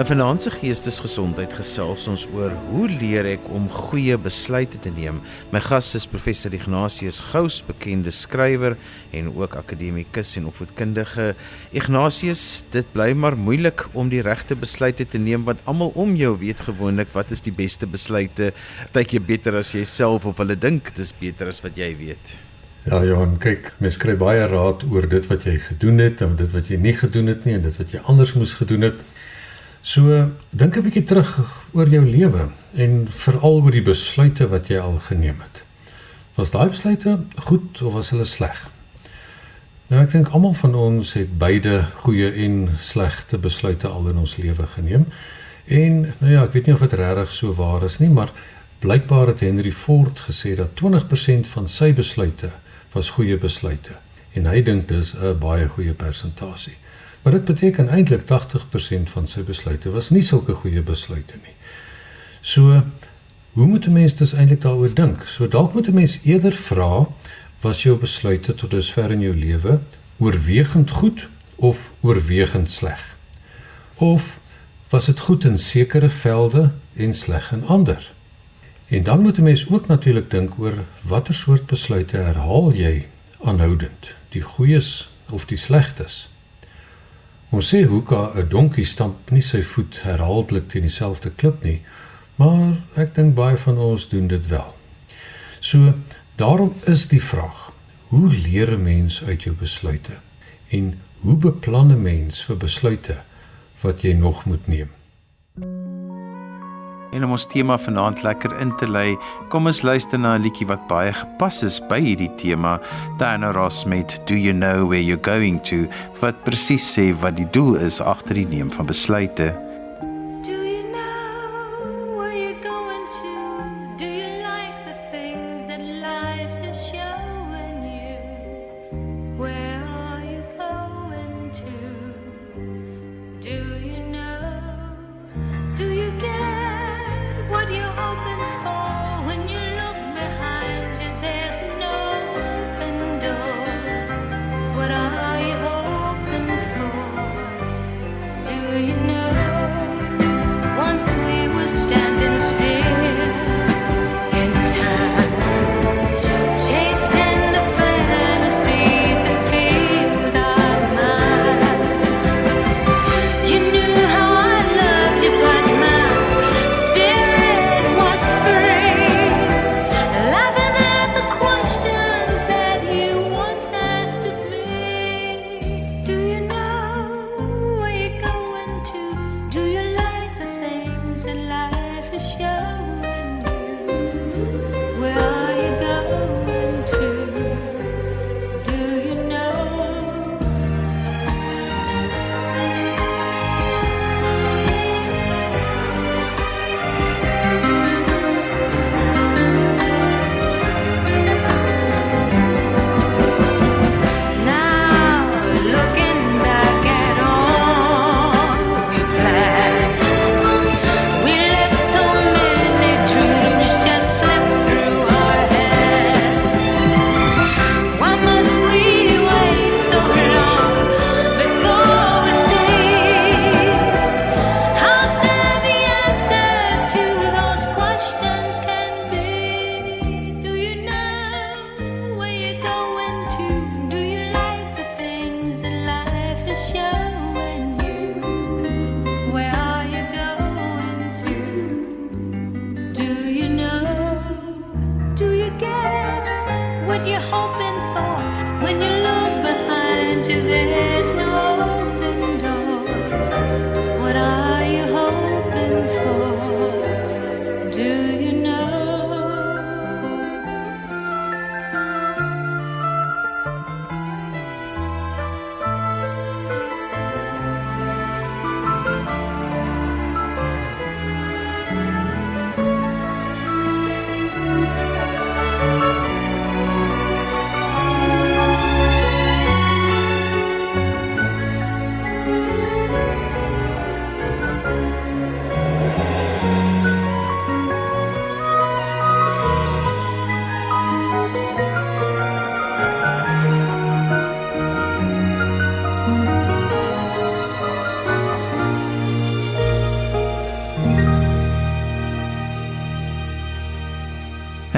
'n Finansiële geestesgesondheid gesels ons oor hoe leer ek om goeie besluite te neem. My gas is professor Ignatius Gous, bekende skrywer en ook akademikus en opvoedkundige. Ignatius, dit bly maar moeilik om die regte besluite te neem want almal om jou weet gewoonlik wat is die beste besluite. Partykeer beter as jouself of hulle dink dit is beter as wat jy weet. Ja Johan, kyk, mens kry baie raad oor dit wat jy gedoen het en dit wat jy nie gedoen het nie en dit wat jy anders moes gedoen het. So dink 'n bietjie terug oor jou lewe en veral oor die besluite wat jy al geneem het. Was daai besluite goed of was hulle sleg? Nou ek dink almal van ons het beide goeie en slegte besluite al in ons lewe geneem. En nou ja, ek weet nie of dit regtig so waar is nie, maar blykbaar het Henry Ford gesê dat 20% van sy besluite was goeie besluite en hy dink dis 'n baie goeie persentasie. Maar dit beteken eintlik 80% van sy besluite was nie sulke goeie besluite nie. So hoe moet 'n mens dus eintlik daaroor dink? So dalk moet 'n mens eerder vra was jou besluite tot dusver in jou lewe oorwegend goed of oorwegend sleg? Of was dit goed in sekere velde en sleg in ander? En dan moet 'n mens ook natuurlik dink oor watter soort besluite herhaal jy aanhoudend, die goeies of die slegtes? Ons sê hoeka 'n donkie stamp nie sy voet herhaaldelik teen dieselfde klip nie, maar ek dink baie van ons doen dit wel. So daarom is die vraag: Hoe leer 'n mens uit jou besluite? En hoe beplan 'n mens vir besluite wat jy nog moet neem? En om ons tema vanaand lekker in te lei, kom ons luister na 'n liedjie wat baie gepas is by hierdie tema, Diana Ross met Do You Know Where You're Going To, wat presies sê wat die doel is agter die neem van besluite.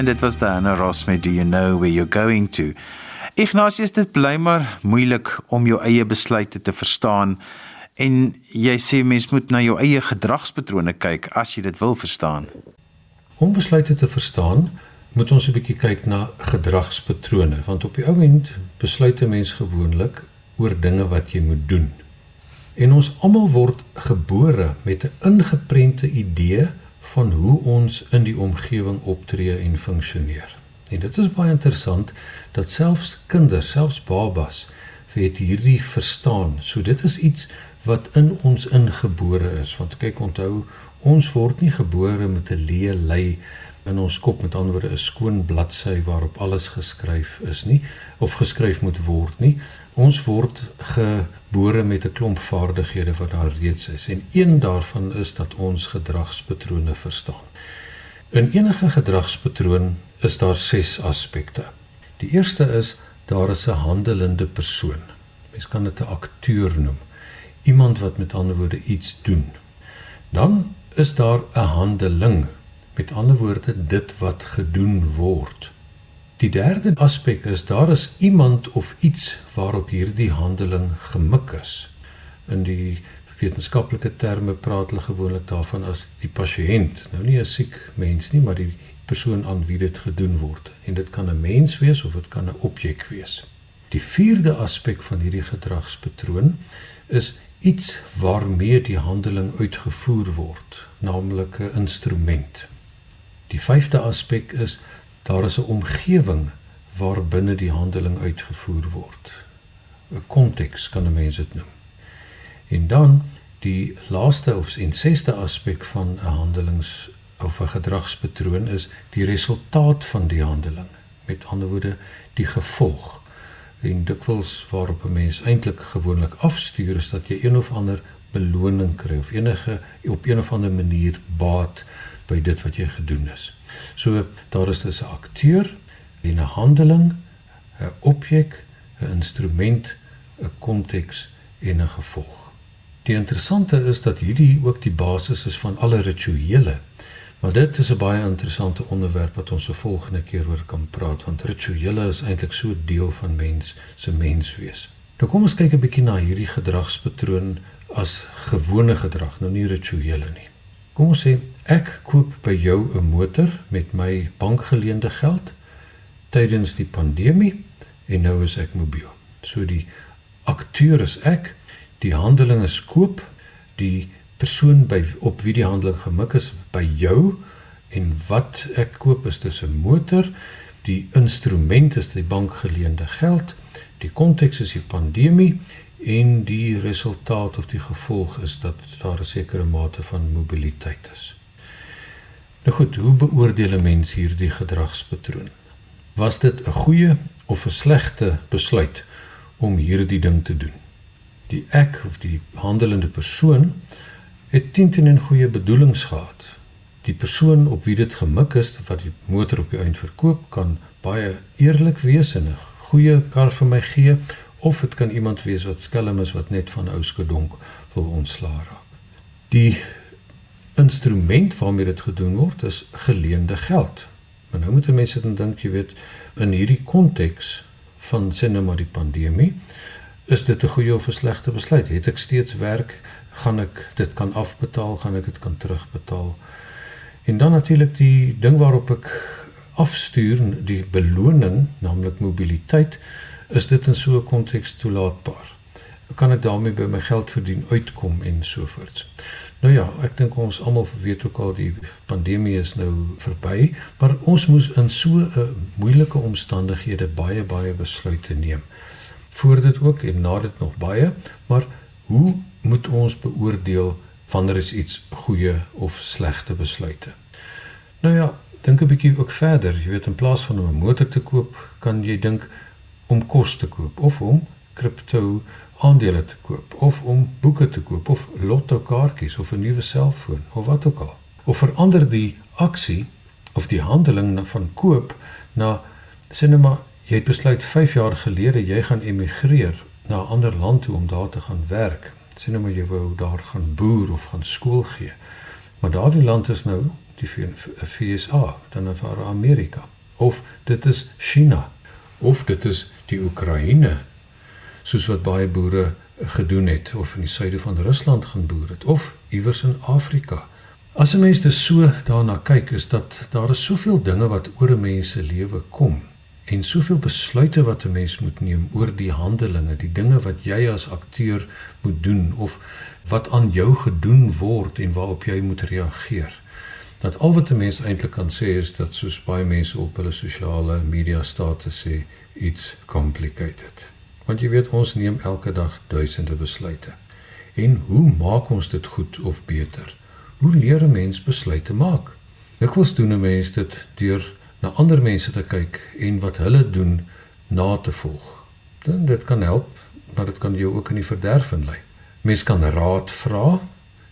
En dit was Diana Ross met Do You Know Where You're Going To. Ignatius, dit bly maar moeilik om jou eie besluite te verstaan en jy sê mens moet na jou eie gedragspatrone kyk as jy dit wil verstaan. Om besluite te verstaan, moet ons 'n bietjie kyk na gedragspatrone want op die ou end besluit 'n mens gewoonlik oor dinge wat jy moet doen. En ons almal word gebore met 'n ingeprente idee van hoe ons in die omgewing optree en funksioneer. En dit is baie interessant dat selfs kinders, selfs babas, weet hierdie verstaan. So dit is iets wat in ons ingebore is. Want kyk, onthou, ons word nie gebore met 'n leë lei in ons kop met ander woorde 'n skoon bladsy waarop alles geskryf is nie of geskryf moet word nie. Ons word gebore met 'n klomp vaardighede wat daar reeds is en een daarvan is dat ons gedragspatrone verstaan. In enige gedragspatroon is daar 6 aspekte. Die eerste is daar is 'n handelende persoon. Mens kan dit 'n akteur noem. Iemand wat met ander woorde iets doen. Dan is daar 'n handeling Met ander woorde dit wat gedoen word. Die derde aspek is daar is iemand of iets waarop hierdie handeling gemik is. In die wetenskaplike terme praat hulle gewoonlik daarvan as die pasiënt, nou nie 'n siek mens nie, maar die persoon aan wie dit gedoen word. En dit kan 'n mens wees of dit kan 'n objek wees. Die vierde aspek van hierdie gedragspatroon is iets waarmee die handeling uitgevoer word, naamlik 'n instrument. Die vyfde aspek is daar is 'n omgewing waarbinne die handeling uitgevoer word. 'n Konteks kan 'n mens dit noem. En dan die laaste of en sesde aspek van 'n handelings of 'n gedragspatroon is die resultaat van die handeling. Met ander woorde, die gevolg. En dikwels waarop 'n mens eintlik gewoonlik afstuur is dat jy een of ander beloning kry of enige op een of ander manier baat by dit wat jy gedoen is. So daar is dus 'n akteur en 'n handeling, 'n objek, 'n instrument, 'n konteks en 'n gevolg. Die interessante is dat hierdie ook die basis is van alle rituele. Maar dit is 'n baie interessante onderwerp wat ons 'n volgende keer oor kan praat want rituele is eintlik so deel van mens se menswees. Nou kom ons kyk 'n bietjie na hierdie gedragspatroon as gewone gedrag, nou nie rituele nie. Kom ons sê ek koop by jou 'n motor met my bankgeleende geld tydens die pandemie en nou is ek mobiel. So die akteur is ek, die handeling is koop, die persoon by op wie die handeling gemik is by jou en wat ek koop is dis 'n motor, die instrument is die bankgeleende geld, die konteks is die pandemie en die resultaat of die gevolg is dat daar 'n sekere mate van mobiliteit is. Nou goed, hoe beoordeel 'n mens hierdie gedragspatroon? Was dit 'n goeie of 'n slegte besluit om hierdie ding te doen? Die ek of die handelende persoon het teen teen 'n goeie bedoelings gehad. Die persoon op wie dit gemik is wat die motor op die eind verkoop kan baie eerlik wees en 'n goeie kar vir my gee of dit kan iemand wees wat skelm is wat net van ou skedonk wil ontslaa raak. Die instrument waarmee dit gedoen word is geleende geld. Maar nou moet mense dan dink jy weet in hierdie konteks van sinema die pandemie is dit 'n goeie of 'n slegte besluit? Het ek steeds werk? Gaan ek dit kan afbetaal? Gaan ek dit kan terugbetaal? En dan natuurlik die ding waarop ek afstuur die beloning, naamlik mobiliteit is dit in so 'n konteks toelaatbaar? Kan ek daarmee by my geld verdien uitkom en so voort? Nou ja, ek dink ons almal weet ook al die pandemie is nou verby, maar ons moes in so 'n moeilike omstandighede baie baie besluite neem. Voor dit ook en na dit nog baie, maar hoe moet ons beoordeel wanneer is iets goeie of slegte besluite? Nou ja, dink 'n bietjie ook verder. Jy weet in plaas van 'n motor te koop, kan jy dink om kos te koop of om kripto aandele te koop of om boeke te koop of lotto kaartjies of 'n nuwe selfoon of wat ook al. Of verander die aksie of die handeling van koop na sinema jy het besluit 5 jaar gelede jy gaan emigreer na 'n ander land toe om daar te gaan werk. Sinema jy wou daar gaan boer of gaan skool gee. Maar daardie land is nou die FSA, dan vir Amerika. of dit is China of dit is die Oekraïne soos wat baie boere gedoen het of in die suide van Rusland gaan boer het of iewers in Afrika. As 'n mens dit so daarna kyk, is dat daar is soveel dinge wat oor 'n mens se lewe kom en soveel besluite wat 'n mens moet neem oor die handelinge, die dinge wat jy as akteur moet doen of wat aan jou gedoen word en waarop jy moet reageer. Dat al wat 'n mens eintlik kan sê is dat soos baie mense op hulle sosiale media status sê, it's complicated. Want jy weet ons neem elke dag duisende besluite. En hoe maak ons dit goed of beter? Hoe leer 'n mens besluite maak? Ek wil doen 'n mens dit deur na ander mense te kyk en wat hulle doen na te volg. Dan dit kan help, maar dit kan jou ook in die verderf inlei. Mens kan raad vra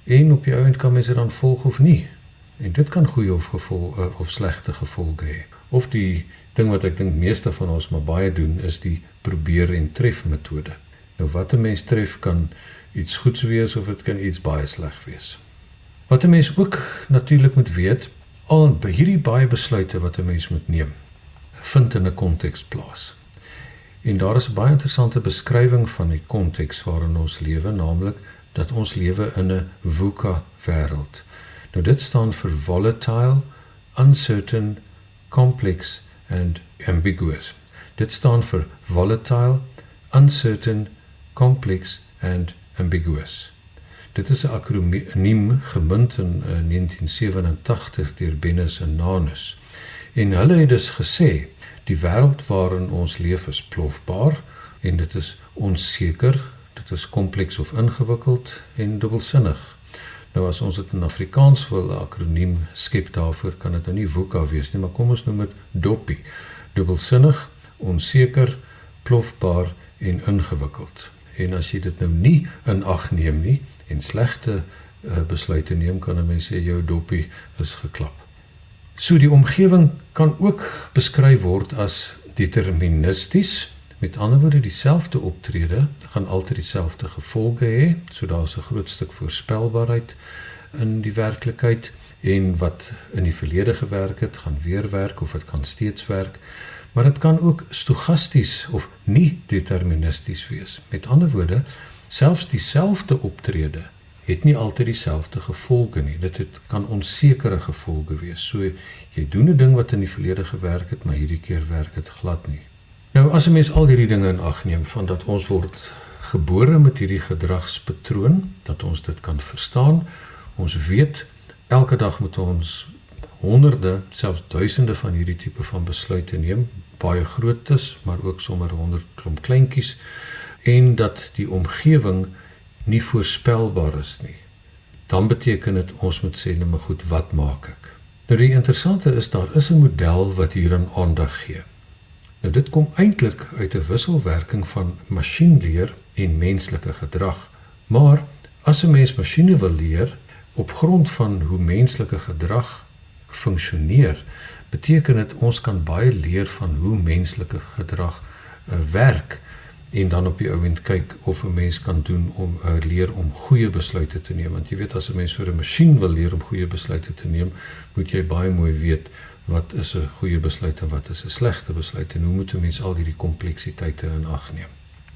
en op die ouend kan mens dit dan volg of nie. En dit kan goeie of gevolg eh, of slegte gevolge hê. Of die ding wat ek dink meeste van ons maar baie doen is die probeer en tref metode. Nou wat 'n mens tref kan iets goeds wees of dit kan iets baie sleg wees. Wat 'n mens ook natuurlik moet weet, al by hierdie baie besluite wat 'n mens moet neem, vind in 'n konteks plaas. En daar is 'n baie interessante beskrywing van die konteks waarin ons lewe, naamlik dat ons lewe in 'n VUCA wêreld. Nou dit staan vir volatile, uncertain, complex and ambiguous. Dit staan vir volatile, uncertain, complex and ambiguous. Dit is 'n akroniem gemunt in uh, 1987 deur Bennis en Nanus. En hulle het dus gesê die wêreld waarin ons leef is plofbaar en dit is onseker, dit is kompleks of ingewikkeld en dubbelsinnig. Nou as ons dit in Afrikaans wil 'n akroniem skep daarvoor kan dit nou nie VUCA wees nie, maar kom ons noem dit DOPI. Dubbelsinnig, onseker, plofbaar en ingewikkeld. En as jy dit nou nie in ag neem nie en slegte uh, besluite neem, kan 'n mens sê jou dopie is geklap. So die omgewing kan ook beskryf word as deterministies. Met ander woorde, dieselfde optrede gaan altyd dieselfde gevolge hê. So daar's 'n groot stuk voorspelbaarheid in die werklikheid en wat in die verlede gewerk het, gaan weer werk of dit kan steeds werk maar dit kan ook stogasties of nie deterministies wees. Met ander woorde, selfs dieselfde optrede het nie altyd dieselfde gevolge nie. Dit het kan onsekere gevolge wees. So jy doen 'n ding wat in die verlede gewerk het, maar hierdie keer werk dit glad nie. Nou as 'n mens al hierdie dinge in ag neem van dat ons word gebore met hierdie gedragspatroon, dat ons dit kan verstaan, ons weet elke dag moet ons honderde, selfs duisende van hierdie tipe van besluite neem, baie grootes, maar ook sommer 100 klomp kleintjies en dat die omgewing nie voorspelbaar is nie. Dan beteken dit ons moet sê net maar goed, wat maak ek? Nou die interessante is daar is 'n model wat hierin aandag gee. Nou dit kom eintlik uit 'n wisselwerking van masjienleer en menslike gedrag. Maar as 'n mens masjiene wil leer op grond van hoe menslike gedrag funksioneer, beteken dit ons kan baie leer van hoe menslike gedrag uh, werk en dan op die ouend kyk of 'n mens kan doen om uh, leer om goeie besluite te neem want jy weet as 'n mens vir 'n masjien wil leer om goeie besluite te neem moet jy baie mooi weet wat is 'n goeie besluit en wat is 'n slegte besluit en hoe moet 'n mens al hierdie kompleksiteite in ag neem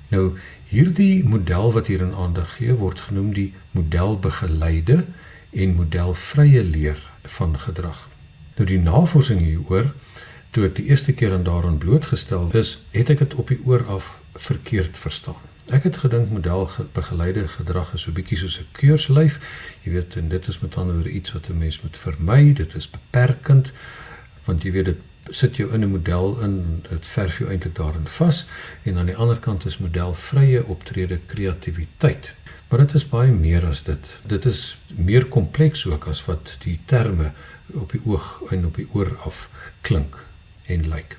nou hierdie model wat hier in aandag gee word genoem die modelbegeleide en modelvrye leer van gedrag. Nou die navorsing hieroor toe ek die eerste keer aan daaraan blootgestel is, het ek dit op die oor af verkeerd verstaan. Ek het gedink modelbegeleide gedrag is so bietjie soos 'n keurslyf. Jy weet en dit is met ander woorde iets wat 'n mens moet vermy. Dit is beperkend want jy weet dit sit jou in 'n model in dit verf jou eintlik daarin vas en aan die ander kant is modelvrye optrede kreatiwiteit. Maar dit is baie meer as dit. Dit is meer kompleks ook as wat die terme op die oog en op die oor af klink en lyk.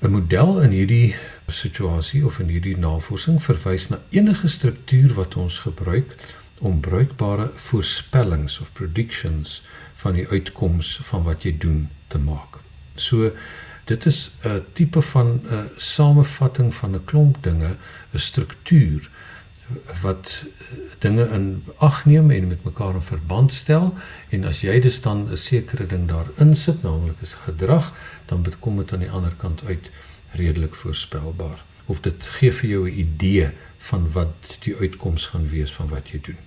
'n Model in hierdie situasie of in hierdie navorsing verwys na enige struktuur wat ons gebruik om bruikbare voorspellings of predictions van die uitkoms van wat jy doen te maak. So dit is 'n tipe van 'n samevatting van 'n klomp dinge, 'n struktuur wat dinge in ag neem en met mekaar in verband stel en as jy dus dan 'n sekere ding daarin sit, naamlik is gedrag, dan kom dit aan die ander kant uit redelik voorspelbaar of dit gee vir jou 'n idee van wat die uitkoms gaan wees van wat jy doen.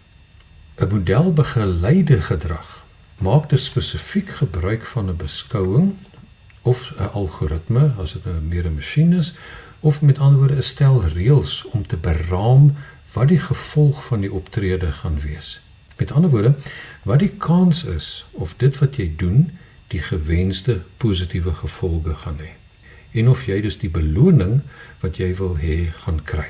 'n Modelbegeleide gedrag maak dus spesifiek gebruik van 'n beskouing of 'n algoritme as dit nou meer 'n masjien is of met ander woorde 'n stel reëls om te beraam wat die gevolg van die optrede gaan wees. Met ander woorde, wat die kans is of dit wat jy doen die gewenste positiewe gevolge gaan hê en of jy dus die beloning wat jy wil hê gaan kry.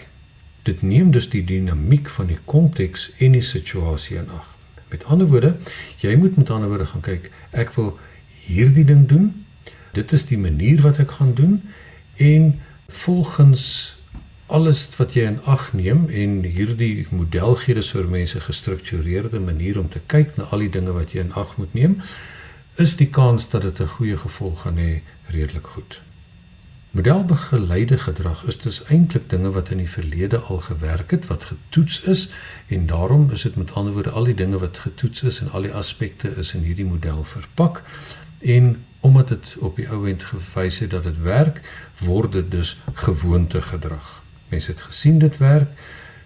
Dit neem dus die dinamiek van die konteks en die situasie in ag. Met ander woorde, jy moet met ander woorde gaan kyk, ek wil hierdie ding doen. Dit is die manier wat ek gaan doen en volgens alles wat jy in ag neem en hierdie model gee dus vir mense gestruktureerde manier om te kyk na al die dinge wat jy in ag moet neem, is die kans dat dit 'n goeie gevolg gaan hê redelik goed. Modelbegeleide gedrag is dus eintlik dinge wat in die verlede al gewerk het, wat getoets is en daarom is dit met ander woorde al die dinge wat getoets is en al die aspekte is in hierdie model verpak en omdat dit op die ou end gewys het dat dit werk, word dit dus gewoonte gedrag. Mense het gesien dit werk.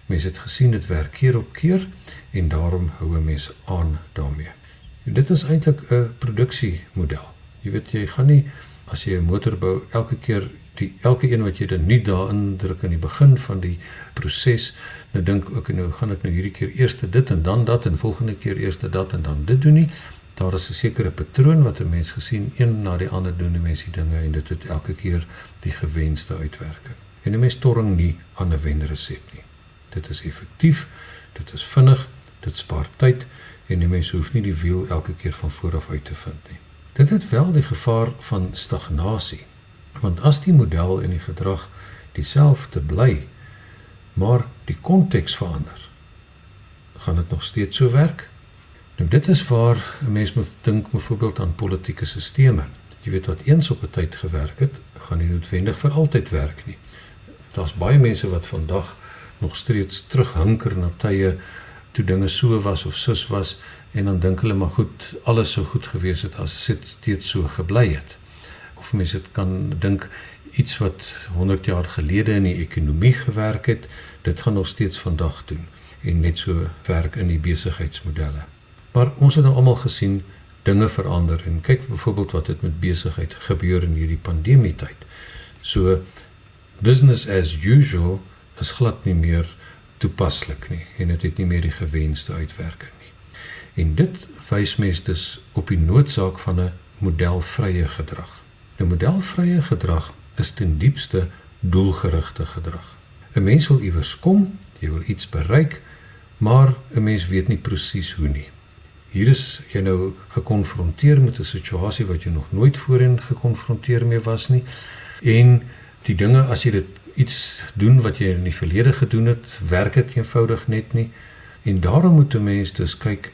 Mense het gesien dit werk keer op keer en daarom hou mense aan daarmee. En dit is eintlik 'n produksiemodel. Jy weet jy gaan nie as jy 'n motor bou elke keer die elke een wat jy dan nie daarin druk in die begin van die proses nou dink ook nou gaan ek nou hierdie keer eers dit en dan dat en volgende keer eers dat en dan dit doen nie. Daar is 'n sekere patroon wat 'n mens gesien een na die ander doen die mense dinge en dit het elke keer die gewenste uitwerking en 'n mens torring nie aan 'n wenresep nie. Dit is effektief, dit is vinnig, dit spaar tyd en die mens hoef nie die wiel elke keer van voor af uit te vind nie. Dit het wel die gevaar van stagnasie. Want as die model en die gedrag dieselfde bly, maar die konteks verander, gaan dit nog steeds so werk? Nou dit is waar 'n mens moet dink byvoorbeeld aan politieke stelsels. Jy weet wat eens op 'n tyd gewerk het, gaan nie noodwendig vir altyd werk nie. Daar's baie mense wat vandag nog steeds terughunker na tye toe dinge so was of sus was en dan dink hulle maar goed, alles sou goed gewees het as dit steeds so gebly het. Of mense dit kan dink iets wat 100 jaar gelede in die ekonomie gewerk het, dit gaan nog steeds vandag doen en net so werk in die besigheidsmodelle. Maar ons het nou almal gesien dinge verander en kyk byvoorbeeld wat het met besigheid gebeur in hierdie pandemie tyd. So business as usual is glad nie meer toepaslik nie en dit het nie meer die gewenste uitwerking nie. En dit wys mens dus op die noodsaak van 'n modelvrye gedrag. 'n Modelvrye gedrag is ten diepste doelgerigte gedrag. 'n Mens wil iewers kom, jy wil iets bereik, maar 'n mens weet nie presies hoe nie. Hier is jy nou gekonfronteer met 'n situasie wat jy nog nooit voorheen gekonfronteer mee was nie en die dinge as jy dit iets doen wat jy in die verlede gedoen het, werk dit eenvoudig net nie. En daarom moet 'n mens dus kyk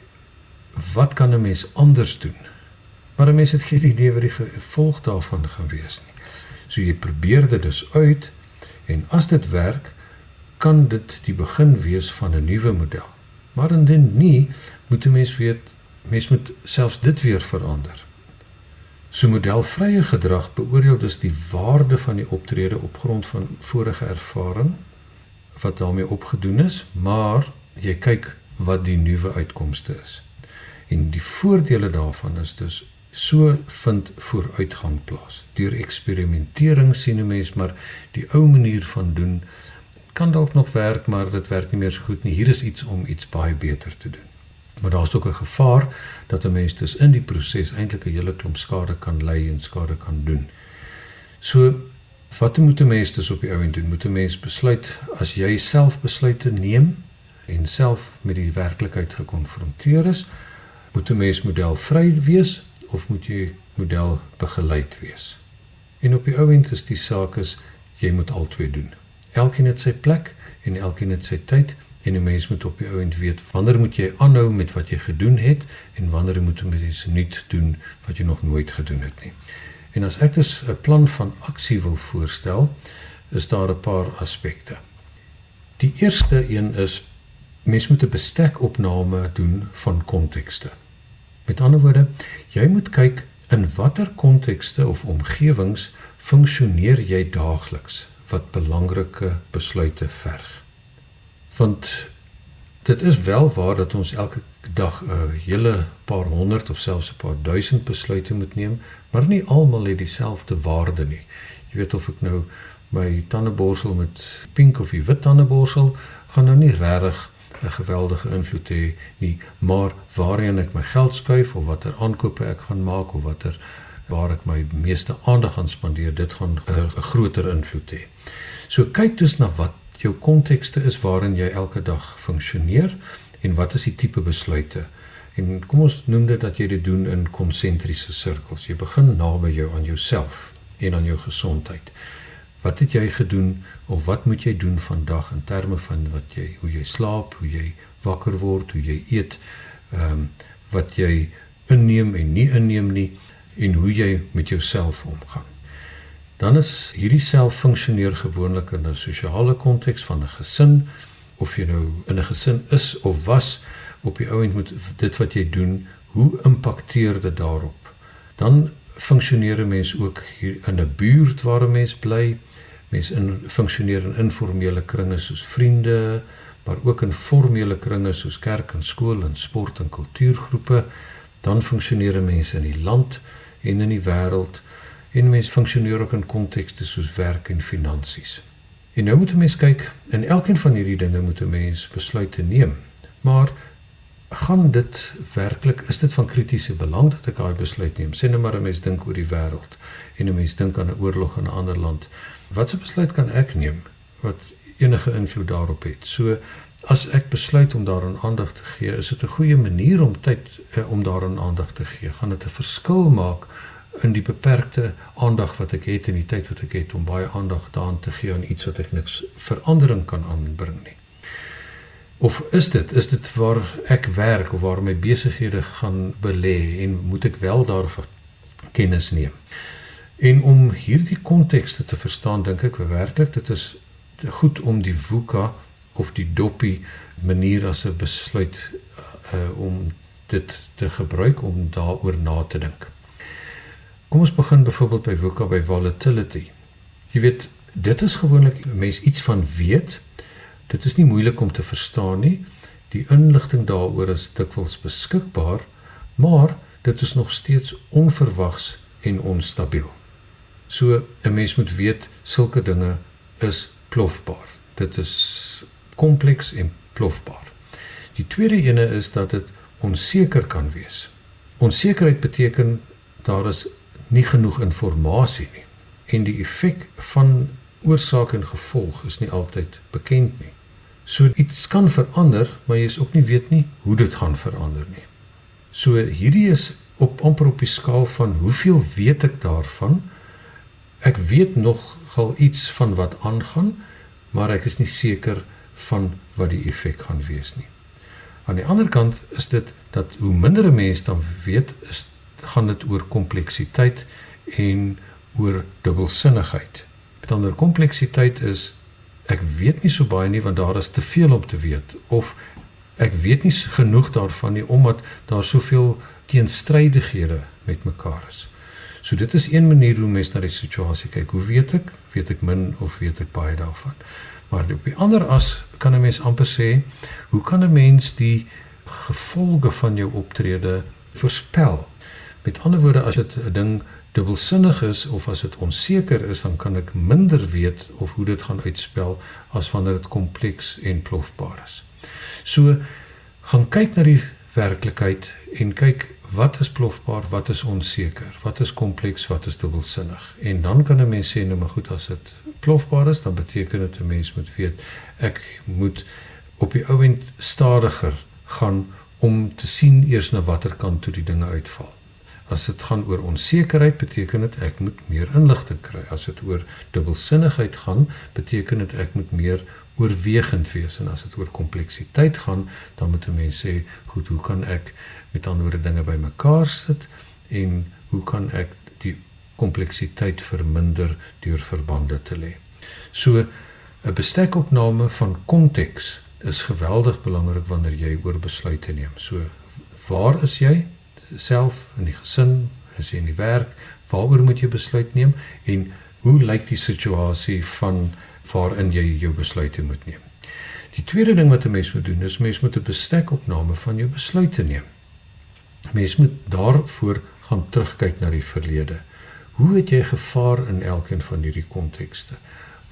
wat kan 'n mens anders doen? Maar 'n mens het geen idee wat die gevolg daarvan gaan wees nie. So jy probeer dit dus uit en as dit werk, kan dit die begin wees van 'n nuwe model. Maar indien nie, moet 'n mens weet mens moet selfs dit weer verander. So modelvrye gedrag beoordeel dus die waarde van die optrede op grond van vorige ervaring wat daarmee opgedoen is, maar jy kyk wat die nuwe uitkomste is. En die voordele daarvan is dus so vind vooruitgang plaas. Deur eksperimentering sien 'n mens maar die ou manier van doen kan dalk nog werk, maar dit werk nie meer so goed nie. Hier is iets om iets baie beter te doen maar daar's ook 'n gevaar dat 'n mens dus in die proses eintlik 'n hele klomp skade kan lei en skade kan doen. So wat moet 'n mens dus op die ouend doen? Moet 'n mens besluit as jy self besluite neem en self met die werklikheid gekonfronteer is, moet 'n mens modelvry wees of moet jy model begeleid wees? En op die ouend is die saak is jy moet albei doen. Elkeen het sy plek en elkeen het sy tyd en 'n mens moet op die ouend weet wanneer moet jy aanhou met wat jy gedoen het en wanneer moet jy iets nuut doen wat jy nog nooit gedoen het nie. En as ek dus 'n plan van aksie wil voorstel, is daar 'n paar aspekte. Die eerste een is mens moet 'n bestekopname doen van kontekste. Met ander woorde, jy moet kyk in watter kontekste of omgewings funksioneer jy daagliks wat belangrike besluite verg. Want dit is wel waar dat ons elke dag 'n hele paar honderd of selfs 'n paar duisend besluite moet neem, maar nie almal het dieselfde waarde nie. Jy weet of ek nou my tandeborsel met pink of wit tandeborsel gaan nou nie regtig 'n geweldige invloed hê nie, maar waarheen ek my geld skuif of watter aankope ek gaan maak of watter waar ek my meeste aandag gaan spandeer, dit gaan 'n groter invloed hê. So kyk dus na wat jou kontekste is waarin jy elke dag funksioneer en wat is die tipe besluite? En kom ons noem dit dat jy dit doen in konsentriese sirkels. Jy begin naby jou aan jouself en aan jou gesondheid. Wat het jy gedoen of wat moet jy doen vandag in terme van wat jy hoe jy slaap, hoe jy wakker word, hoe jy eet, ehm um, wat jy inneem en nie inneem nie en hoe jy met jouself omgaan. Dan is hierdie self funksioneer gewoonlik in 'n sosiale konteks van 'n gesin of jy nou in 'n gesin is of was op die ouend moet dit wat jy doen, hoe impakteer dit daarop? Dan funksioneer 'n mens ook hier in 'n buurt waar 'n mens bly. Mens in funksioneer in informele kringe soos vriende, maar ook in formele kringe soos kerk en skool en sport en kultuurgroepe. Dan funksioneer mense in die land en in die wêreld en mense funksioneer ook in kontekste soos werk en finansies. En nou moet 'n mens kyk, in elkeen van hierdie dinge moet 'n mens besluite neem. Maar gaan dit werklik is dit van kritiese belang dat ek daai besluit neem? Sien nou maar 'n mens dink oor die wêreld en 'n mens dink aan 'n oorlog in 'n ander land. Watse besluit kan ek neem wat enige invloed daarop het? So as ek besluit om daaraan aandag te gee, is dit 'n goeie manier om tyd eh, om daaraan aandag te gee. Gaan dit 'n verskil maak in die beperkte aandag wat ek het en die tyd wat ek het om baie aandag daaraan te gee aan iets wat ek niks verandering kan aanbring nie. Of is dit is dit waar ek werk of waar my besighede gaan belê en moet ek wel daarvan kennis neem? En om hierdie kontekste te verstaan, dink ek werklik dit is goed om die VUCA of die DOPI manier as 'n besluit uh, om dit te gebruik om daaroor na te dink. Kom ons begin byvoorbeeld by VUCA by volatility. Jy weet, dit is gewoonlik mense iets van weet. Dit is nie moeilik om te verstaan nie. Die inligting daaroor is dikwels beskikbaar, maar dit is nog steeds onverwags en onstabiel. So 'n mens moet weet sulke dinge is plofbaar. Dit is kompleks en plofbaar. Die tweede ene is dat dit onseker kan wees. Onsekerheid beteken daar is nie genoeg inligting nie en die effek van oorsaak en gevolg is nie altyd bekend nie. So iets kan verander, maar jy is ook nie weet nie hoe dit gaan verander nie. So hierdie is op amper op die skaal van hoeveel weet ek daarvan? Ek weet nogal iets van wat aangaan, maar ek is nie seker van wat die effek gaan wees nie. Aan die ander kant is dit dat hoe minder 'n mens dan weet, is gaan dit oor kompleksiteit en oor dubbelsinnigheid. Met ander kompleksiteit is ek weet nie so baie nie want daar is te veel om te weet of ek weet nie genoeg daarvan nie omdat daar soveel teenstrydighede met mekaar is. So dit is een manier hoe mense na die situasie kyk. Hoe weet ek? Weet ek min of weet ek baie daarvan? Maar op die ander as kan 'n mens amper sê, hoe kan 'n mens die gevolge van jou optrede voorspel? Met ander woorde, as dit 'n ding dubbelsinnig is of as dit onseker is, dan kan ek minder weet of hoe dit gaan uitspel as wanneer dit kompleks en plofbaar is. So gaan kyk na die werklikheid en kyk wat is plofbaar, wat is onseker, wat is kompleks, wat is dubbelsinnig. En dan kan 'n mens sê nou maar goed as dit plofbaar is, dan beteken dit 'n mens moet weet ek moet op die ouend stadiger gaan om te sien eers na watter kant toe die dinge uitval. As dit gaan oor onsekerheid, beteken dit ek moet meer inligting kry. As dit oor dubbelsinnigheid gaan, beteken dit ek moet meer oorwegend wees en as dit oor kompleksiteit gaan, dan moet 'n mens sê, goed, hoe kan ek met ander woorde dinge bymekaar sit en hoe kan ek die kompleksiteit verminder deur verbande te lê. So 'n Bestekopname van konteks is geweldig belangrik wanneer jy oor besluite neem. So waar is jy self in die gesin, is jy in die werk, waaroor moet jy besluit neem en hoe lyk die situasie van waarin jy jou besluite moet neem? Die tweede ding wat 'n mens moet doen is mens moet 'n bestekopname van jou besluite neem. Mens moet daarvoor gaan terugkyk na die verlede. Hoe het jy gevaar in elkeen van hierdie kontekste?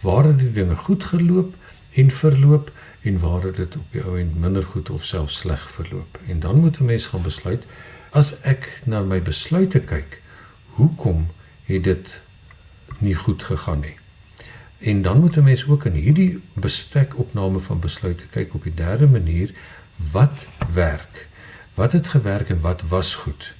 Waar het die dinge goed geloop en verloop en waar het dit op die ou end minder goed of selfs sleg verloop? En dan moet 'n mens gaan besluit as ek na my besluite kyk, hoekom het dit nie goed gegaan nie? En dan moet 'n mens ook in hierdie bestekopname van besluite kyk op die derde manier wat werk. Wat het gewerk en wat was goed?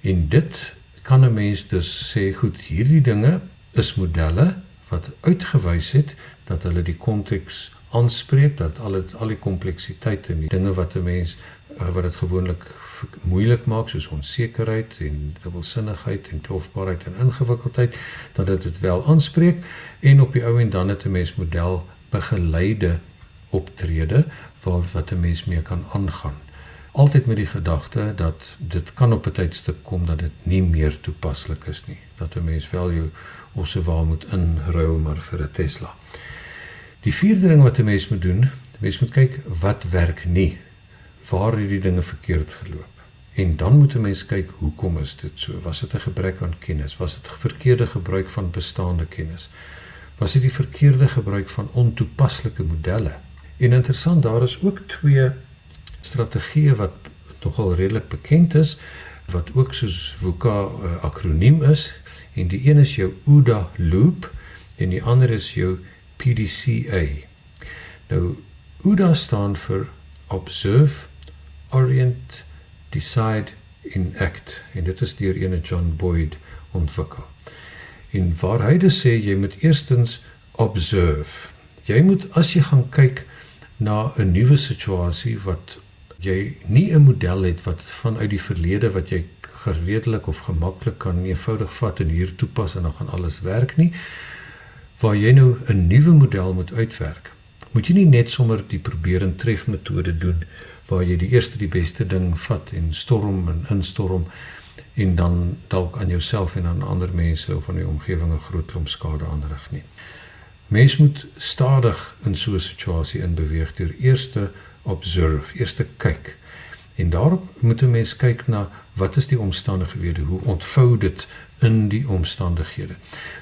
En dit kan 'n mens dus sê goed, hierdie dinge is modelle wat uitgewys het dat hulle die konteks aanspreek dat al het, al die kompleksiteite en die dinge wat 'n mens eh, wat dit gewoonlik moeilik maak soos onsekerheid en dubbelsinnigheid en plofbaarheid en ingewikkeldheid dat dit dit wel aanspreek en op die ou en dan het 'n mens model begeleide optrede waar wat 'n mens mee kan aangaan altyd met die gedagte dat dit kan op 'n tydstip kom dat dit nie meer toepaslik is nie dat 'n mens wel jou of se waar moet inruil maar vir 'n Tesla. Die vierde ding wat 'n mens moet doen, mens moet kyk wat werk nie. Waar het die dinge verkeerd geloop? En dan moet 'n mens kyk hoekom is dit so? Was dit 'n gebrek aan kennis? Was dit verkeerde gebruik van bestaande kennis? Was dit die verkeerde gebruik van ontoepaslike modelle? En interessant, daar is ook twee strategieë wat nogal redelik bekend is wat ook soos VUCA 'n uh, akroniem is en die een is jou OODA loop en die ander is jou PDCA. Nou OODA staan vir Observe, Orient, Decide in Act en dit is deur ene John Boyd ontwikkel. En waar hy dus sê jy moet eerstens observe. Jy moet as jy gaan kyk na 'n nuwe situasie wat jy nie 'n model het wat vanuit die verlede wat jy gereedelik of gemaklik kan eenvoudig vat en hier toepas en dan gaan alles werk nie waar jy nou 'n nuwe model moet uitwerk. Moet jy nie net sommer die probeer en tref metode doen waar jy die eerste die beste ding vat en storm en instorm en dan dalk aan jouself en aan ander mense of aan die omgewing 'n groot klomp skade aanrig nie. Mens moet stadig in so 'n situasie inbeweeg. Deur eerste observe, eers te kyk. En daarop moet 'n mens kyk na wat is die omstandighede, hoe ontvou dit in die omstandighede.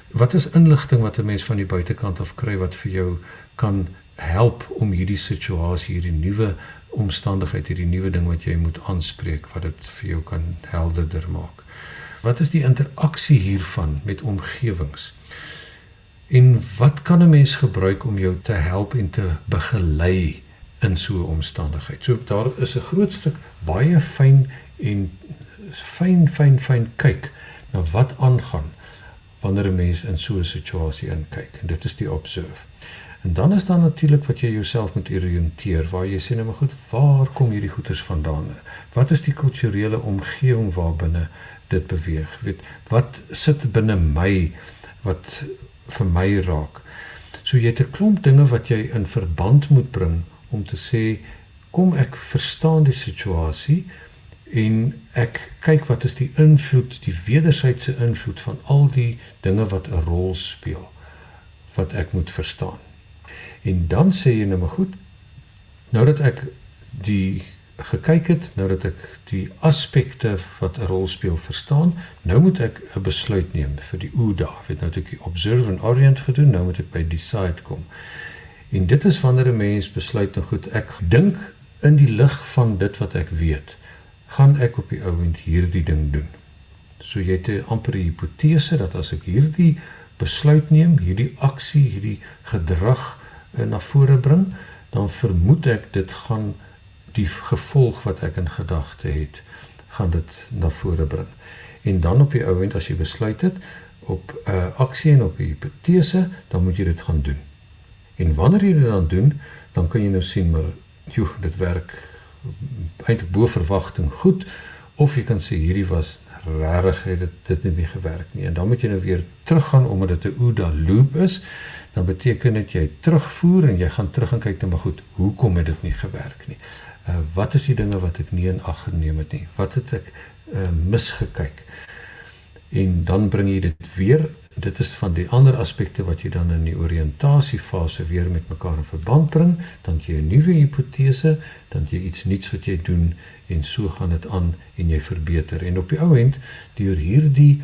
Wat is inligting wat 'n mens van die buitekant af kry wat vir jou kan help om hierdie situasie, hierdie nuwe omstandigheid, hierdie nuwe ding wat jy moet aanspreek, wat dit vir jou kan helderder maak. Wat is die interaksie hiervan met omgewings? En wat kan 'n mens gebruik om jou te help en te begelei in so 'n omstandigheid. So daar is 'n groot stuk baie fyn en fyn fyn fyn kyk na wat aangaan wanneer 'n mens in so 'n situasie inkyk. En dit is die observe. En dan is daar natuurlik wat jy jouself moet oriënteer waar jy sê nou maar goed, waar kom hierdie goeders vandaan? Wat is die kulturele omgewing waarbinne dit beweeg? Weet, wat sit binne my wat vir my raak? So jy het 'n klomp dinge wat jy in verband moet bring om te sê kom ek verstaan die situasie en ek kyk wat is die invloed die wederwysige invloed van al die dinge wat 'n rol speel wat ek moet verstaan. En dan sê jy nou maar goed nou dat ek die gekyk het nou dat ek die aspekte wat 'n rol speel verstaan, nou moet ek 'n besluit neem vir die OODA. Ek het nou net die observe and orient gedoen, nou moet ek by decide kom. En dit is wanneer 'n mens besluit nou goed, ek dink in die lig van dit wat ek weet, gaan ek op die ouend hierdie ding doen. So jy het 'n amper hipotese dat as ek hierdie besluit neem, hierdie aksie, hierdie gedrag uh, na vore bring, dan vermoed ek dit gaan die gevolg wat ek in gedagte het, gaan dit na vore bring. En dan op die ouend as jy besluit het op 'n uh, aksie en op 'n hipotese, dan moet jy dit gaan doen. En wanneer jy dit dan doen, dan kan jy nou sien maar joh, dit werk eintlik bo verwagting goed of jy kan sê hierdie was regtig het dit dit het nie gewerk nie. En dan moet jy nou weer teruggaan omdat dit 'n OODA loop is. dan beteken dit jy terugvoer en jy gaan terug en kyk nou maar goed, hoekom het dit nie gewerk nie? Uh wat is die dinge wat ek nie in ag geneem het nie? Wat het ek uh misgekyk? En dan bring jy dit weer dit is van die ander aspekte wat jy dan in die oriëntasiefase weer met mekaar in verband bring, dan jy 'n nuwe hipotese, dan jy iets nuuts wat jy doen en so gaan dit aan en jy verbeter. En op die ou end deur hierdie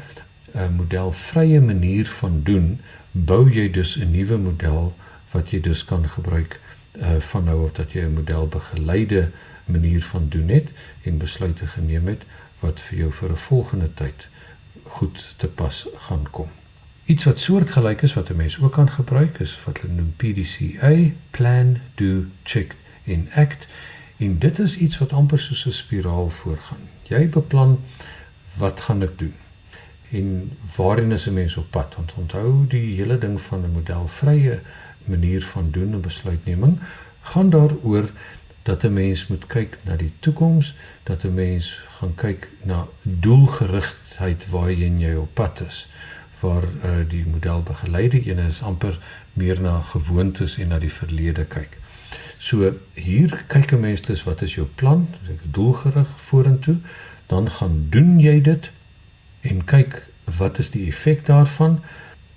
uh, modelvrye manier van doen, bou jy dus 'n nuwe model wat jy dus kan gebruik uh, van nou af dat jy 'n modelbegeleide manier van doen het en besluite geneem het wat vir jou vir 'n volgende tyd goed te pas gaan kom. Iets wat soortgelyk is wat 'n mens ook kan gebruik is wat hulle noem PDCA, plan, do, check en act. En dit is iets wat amper soos 'n spiraal voorgaan. Jy beplan wat gaan ek doen? En waarin is 'n mens op pad? Want onthou die hele ding van 'n modelvrye manier van doen en besluitneming gaan daaroor dat 'n mens moet kyk na die toekoms, dat 'n mens gaan kyk na doelgerigtheid waarheen jy op pad is waar uh, die modelbegeleide ene is amper meer na gewoontes en na die verlede kyk. So hier kyk 'n mens dus wat is jou plan, ek doelgerig vorentoe, dan gaan doen jy dit en kyk wat is die effek daarvan.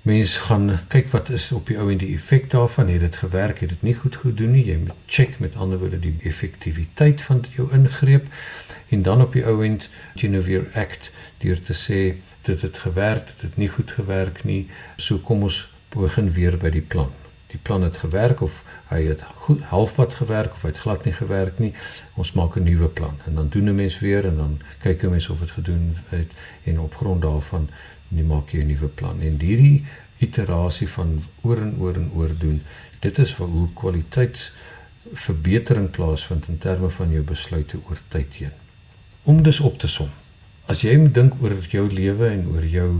Mens gaan kyk wat is op die ou en die effek daarvan, het dit gewerk, het dit nie goed gedoen nie. Jy moet check met ander woorde die effektiwiteit van jou ingreep en dan op die ou end jy weer act deur te sê dit het gewerk, dit het nie goed gewerk nie. So kom ons begin weer by die plan. Die plan het gewerk of hy het goed halfpad gewerk of hy het glad nie gewerk nie. Ons maak 'n nuwe plan en dan doen 'n mens weer en dan kyk 'n mens of dit gedoen het en op grond daarvan nie maak jy 'n nuwe plan. En hierdie iterasie van oor en oor en oor doen, dit is vir hoe kwaliteitsverbetering plaasvind in terme van jou besluite oor tyd heen. Om dus op te som as jy moet dink oor jou lewe en oor jou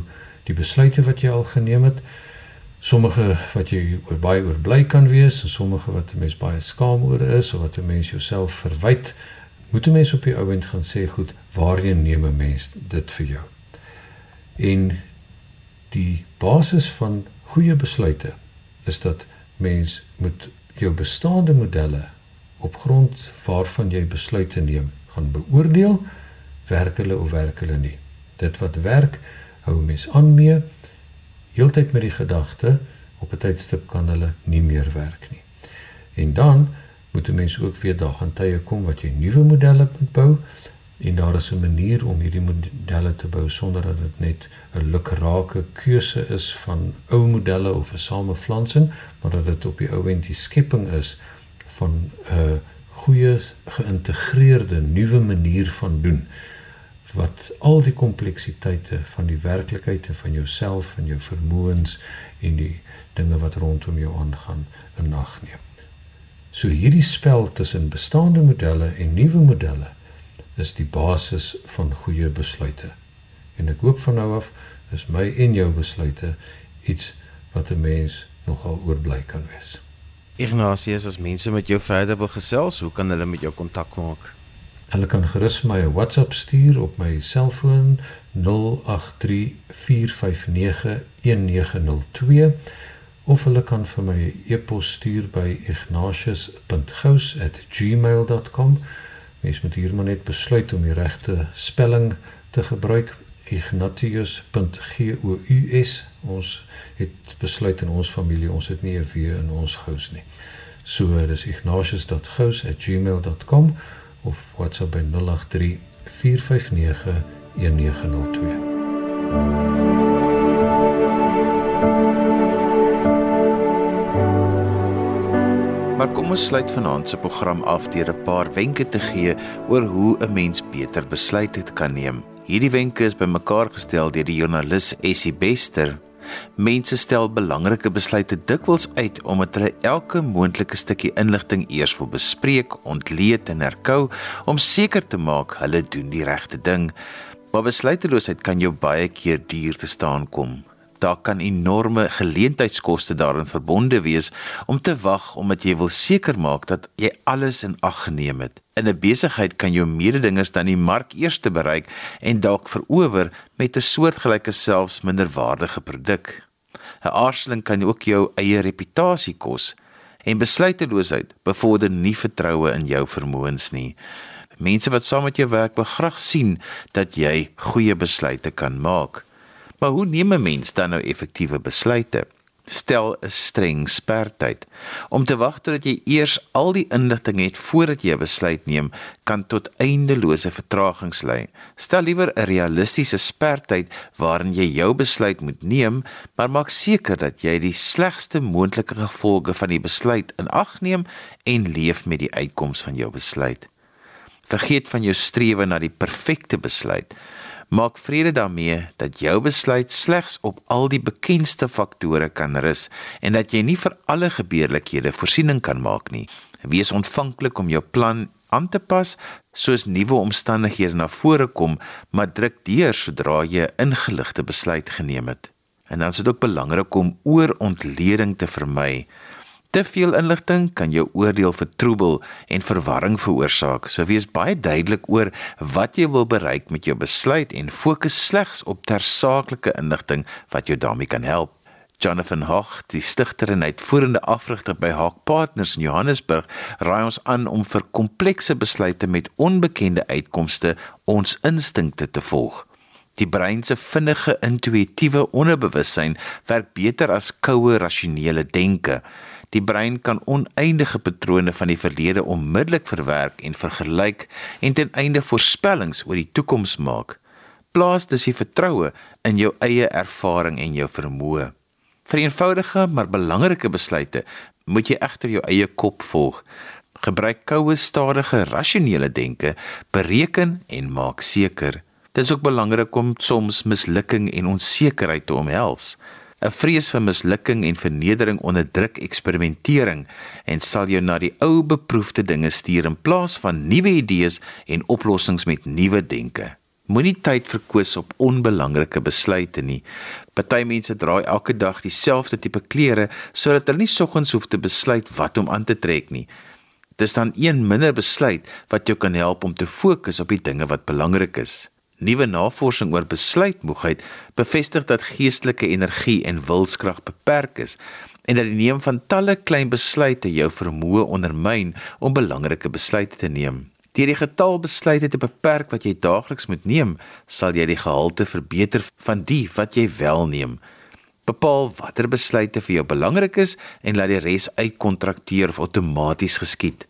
die besluite wat jy al geneem het, sommige wat jy oor baie oor bly kan wees en sommige wat 'n mens baie skaam oor is of wat 'n mens jouself verwyd, moet 'n mens op die ouend gaan sê, goed, waarheen neem 'n mens dit vir jou? En die basis van goeie besluite is dat mens moet jou bestaande modelle op grond waarvan jy besluite neem, gaan beoordeel werk hulle of werk hulle nie. Dit wat werk, hou mens aan mee heeltyd met die gedagte op 'n tydstip kan hulle nie meer werk nie. En dan moet 'n mens ook weer daar gaan tye kom wat jy nuwe modelle moet bou en daar is 'n manier om hierdie modelle te bou sonder dat dit net 'n lukrake keuse is van ou modelle of 'n samevlansing, maar dat dit op die ou end die skepping is van 'n goeie geïntegreerde nuwe manier van doen wat al die kompleksiteite van die werklikheid en van jouself en jou vermoëns en die dinge wat rondom jou aangaan in ag neem. So hierdie spel tussen bestaande modelle en nuwe modelle is die basis van goeie besluite. En ek hoop van nou af is my en jou besluite iets wat 'n mens nogal oorbly kan wees. Ignatius, as mense met jou verder wil gesels, hoe kan hulle met jou kontak maak? Hulle kan gerus my 'n WhatsApp stuur op my selfoon 0834591902 of hulle kan vir my 'n e-pos stuur by ignatius.gous@gmail.com. Mens moet hier maar net besluit om die regte spelling te gebruik. ignatius.gous. Ons het besluit in ons familie ons het nie 'n w in ons gous nie. So dis ignatius.gous@gmail.com of WhatsApp by 083 459 1902. Maar kom ons sluit vanaand se program af deur 'n paar wenke te gee oor hoe 'n mens beter besluite kan neem. Hierdie wenke is bymekaar gestel deur die joernalis Essie Bester Mense stel belangrike besluite dikwels uit omdat hulle elke moontlike stukkie inligting eers wil bespreek, ontleed en herkou om seker te maak hulle doen die regte ding. Maar besluiteloosheid kan jou baie keer duur te staan kom. Daar kan enorme geleentheidskoste daarin verbonde wees om te wag omdat jy wil seker maak dat jy alles in ag geneem het. In 'n besigheid kan jou mededingers dan die mark eers te bereik en dalk verower met 'n soortgelyke selfs minderwaardige produk. 'n Aarzeling kan ook jou eie reputasie kos en besluiteloosheid bevorder nie vertroue in jou vermoëns nie. Mense wat saam met jou werk wil graag sien dat jy goeie besluite kan maak. Maar hoe neem 'n mens dan nou effektiewe besluite? Stel 'n streng spertyd. Om te wag totdat jy eers al die inligting het voordat jy 'n besluit neem, kan tot eindelose vertragings lei. Stel liewer 'n realistiese spertyd waarin jy jou besluit moet neem, maar maak seker dat jy die slegste moontlike gevolge van die besluit in ag neem en leef met die uitkoms van jou besluit. Vergeet van jou strewe na die perfekte besluit. Maak vrede daarmee dat jou besluit slegs op al die bekendste faktore kan rus en dat jy nie vir alle gebeurlikhede voorsiening kan maak nie. Wees ontvanklik om jou plan aan te pas soos nuwe omstandighede na vore kom, maar druk deur sodra jy 'n ingeligte besluit geneem het. En dan is dit ook belangrik om oorontleding te vermy. Te veel inligting kan jou oordeel vertroebel en verwarring veroorsaak. So wees baie duidelik oor wat jy wil bereik met jou besluit en fokus slegs op tersaaklike inligting wat jou daarmee kan help. Jonathan Hoch, die stigter en uitvoerende afrigter by Hawk Partners in Johannesburg, raai ons aan om vir komplekse besluite met onbekende uitkomste ons instinkte te volg. Die brein se vinnige intuïtiewe onderbewussyn werk beter as koue rasionele denke. Die brein kan oneindige patrone van die verlede onmiddellik verwerk en vergelyk en ten einde voorspellings oor die toekoms maak. Plaas dus die vertroue in jou eie ervaring en jou vermoë. Vir eenvoudige maar belangrike besluite moet jy egter jou eie kop volg. Gebruik koue, stadige, rasionele denke, bereken en maak seker. Dit is ook belangrik om soms mislukking en onsekerheid te omhels. 'n vrees vir mislukking en vernedering onderdruk eksperimentering en sal jou na die ou beproefde dinge stuur in plaas van nuwe idees en oplossings met nuwe denke. Moenie tyd verkwis op onbelangrike besluite nie. Party mense dra elke dag dieselfde tipe klere sodat hulle nie soggens hoef te besluit wat om aan te trek nie. Dis dan een minder besluit wat jou kan help om te fokus op die dinge wat belangrik is. Nuwe navorsing oor besluitmoegheid bevestig dat geestelike energie en wilskrag beperk is en dat die neem van talle klein besluite jou vermoë ondermyn om belangrike besluite te neem. Deur die getal besluite te beperk wat jy daagliks moet neem, sal jy die gehalte verbeter van die wat jy wel neem. Bepaal watter besluite vir jou belangrik is en laat die res uitkontrakteer of outomaties geskied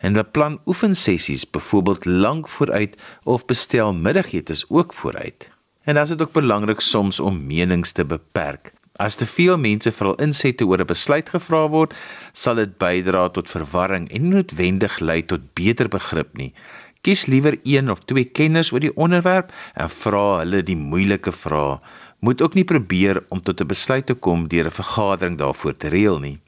en beplan oefensessies byvoorbeeld lank vooruit of bestel middagetes ook vooruit. En dan is dit ook belangrik soms om menings te beperk. As te veel mense veral insette oor 'n besluit gevra word, sal dit bydra tot verwarring en noodwendig lei tot beter begrip nie. Kies liewer een of twee kenners oor die onderwerp en vra hulle die moeilike vrae. Moet ook nie probeer om tot 'n besluit te kom deur 'n vergadering daarvoor te reël nie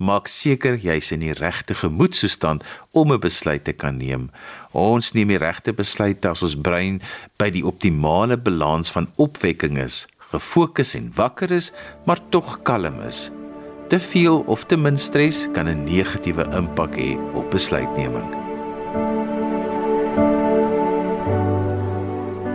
maak seker jy's in die regte gemoedstoestand om 'n besluit te kan neem. Ons neem die regte besluite as ons brein by die optimale balans van opwekking is, gefokus en wakker is, maar tog kalm is. Te veel of te min stres kan 'n negatiewe impak hê op besluitneming.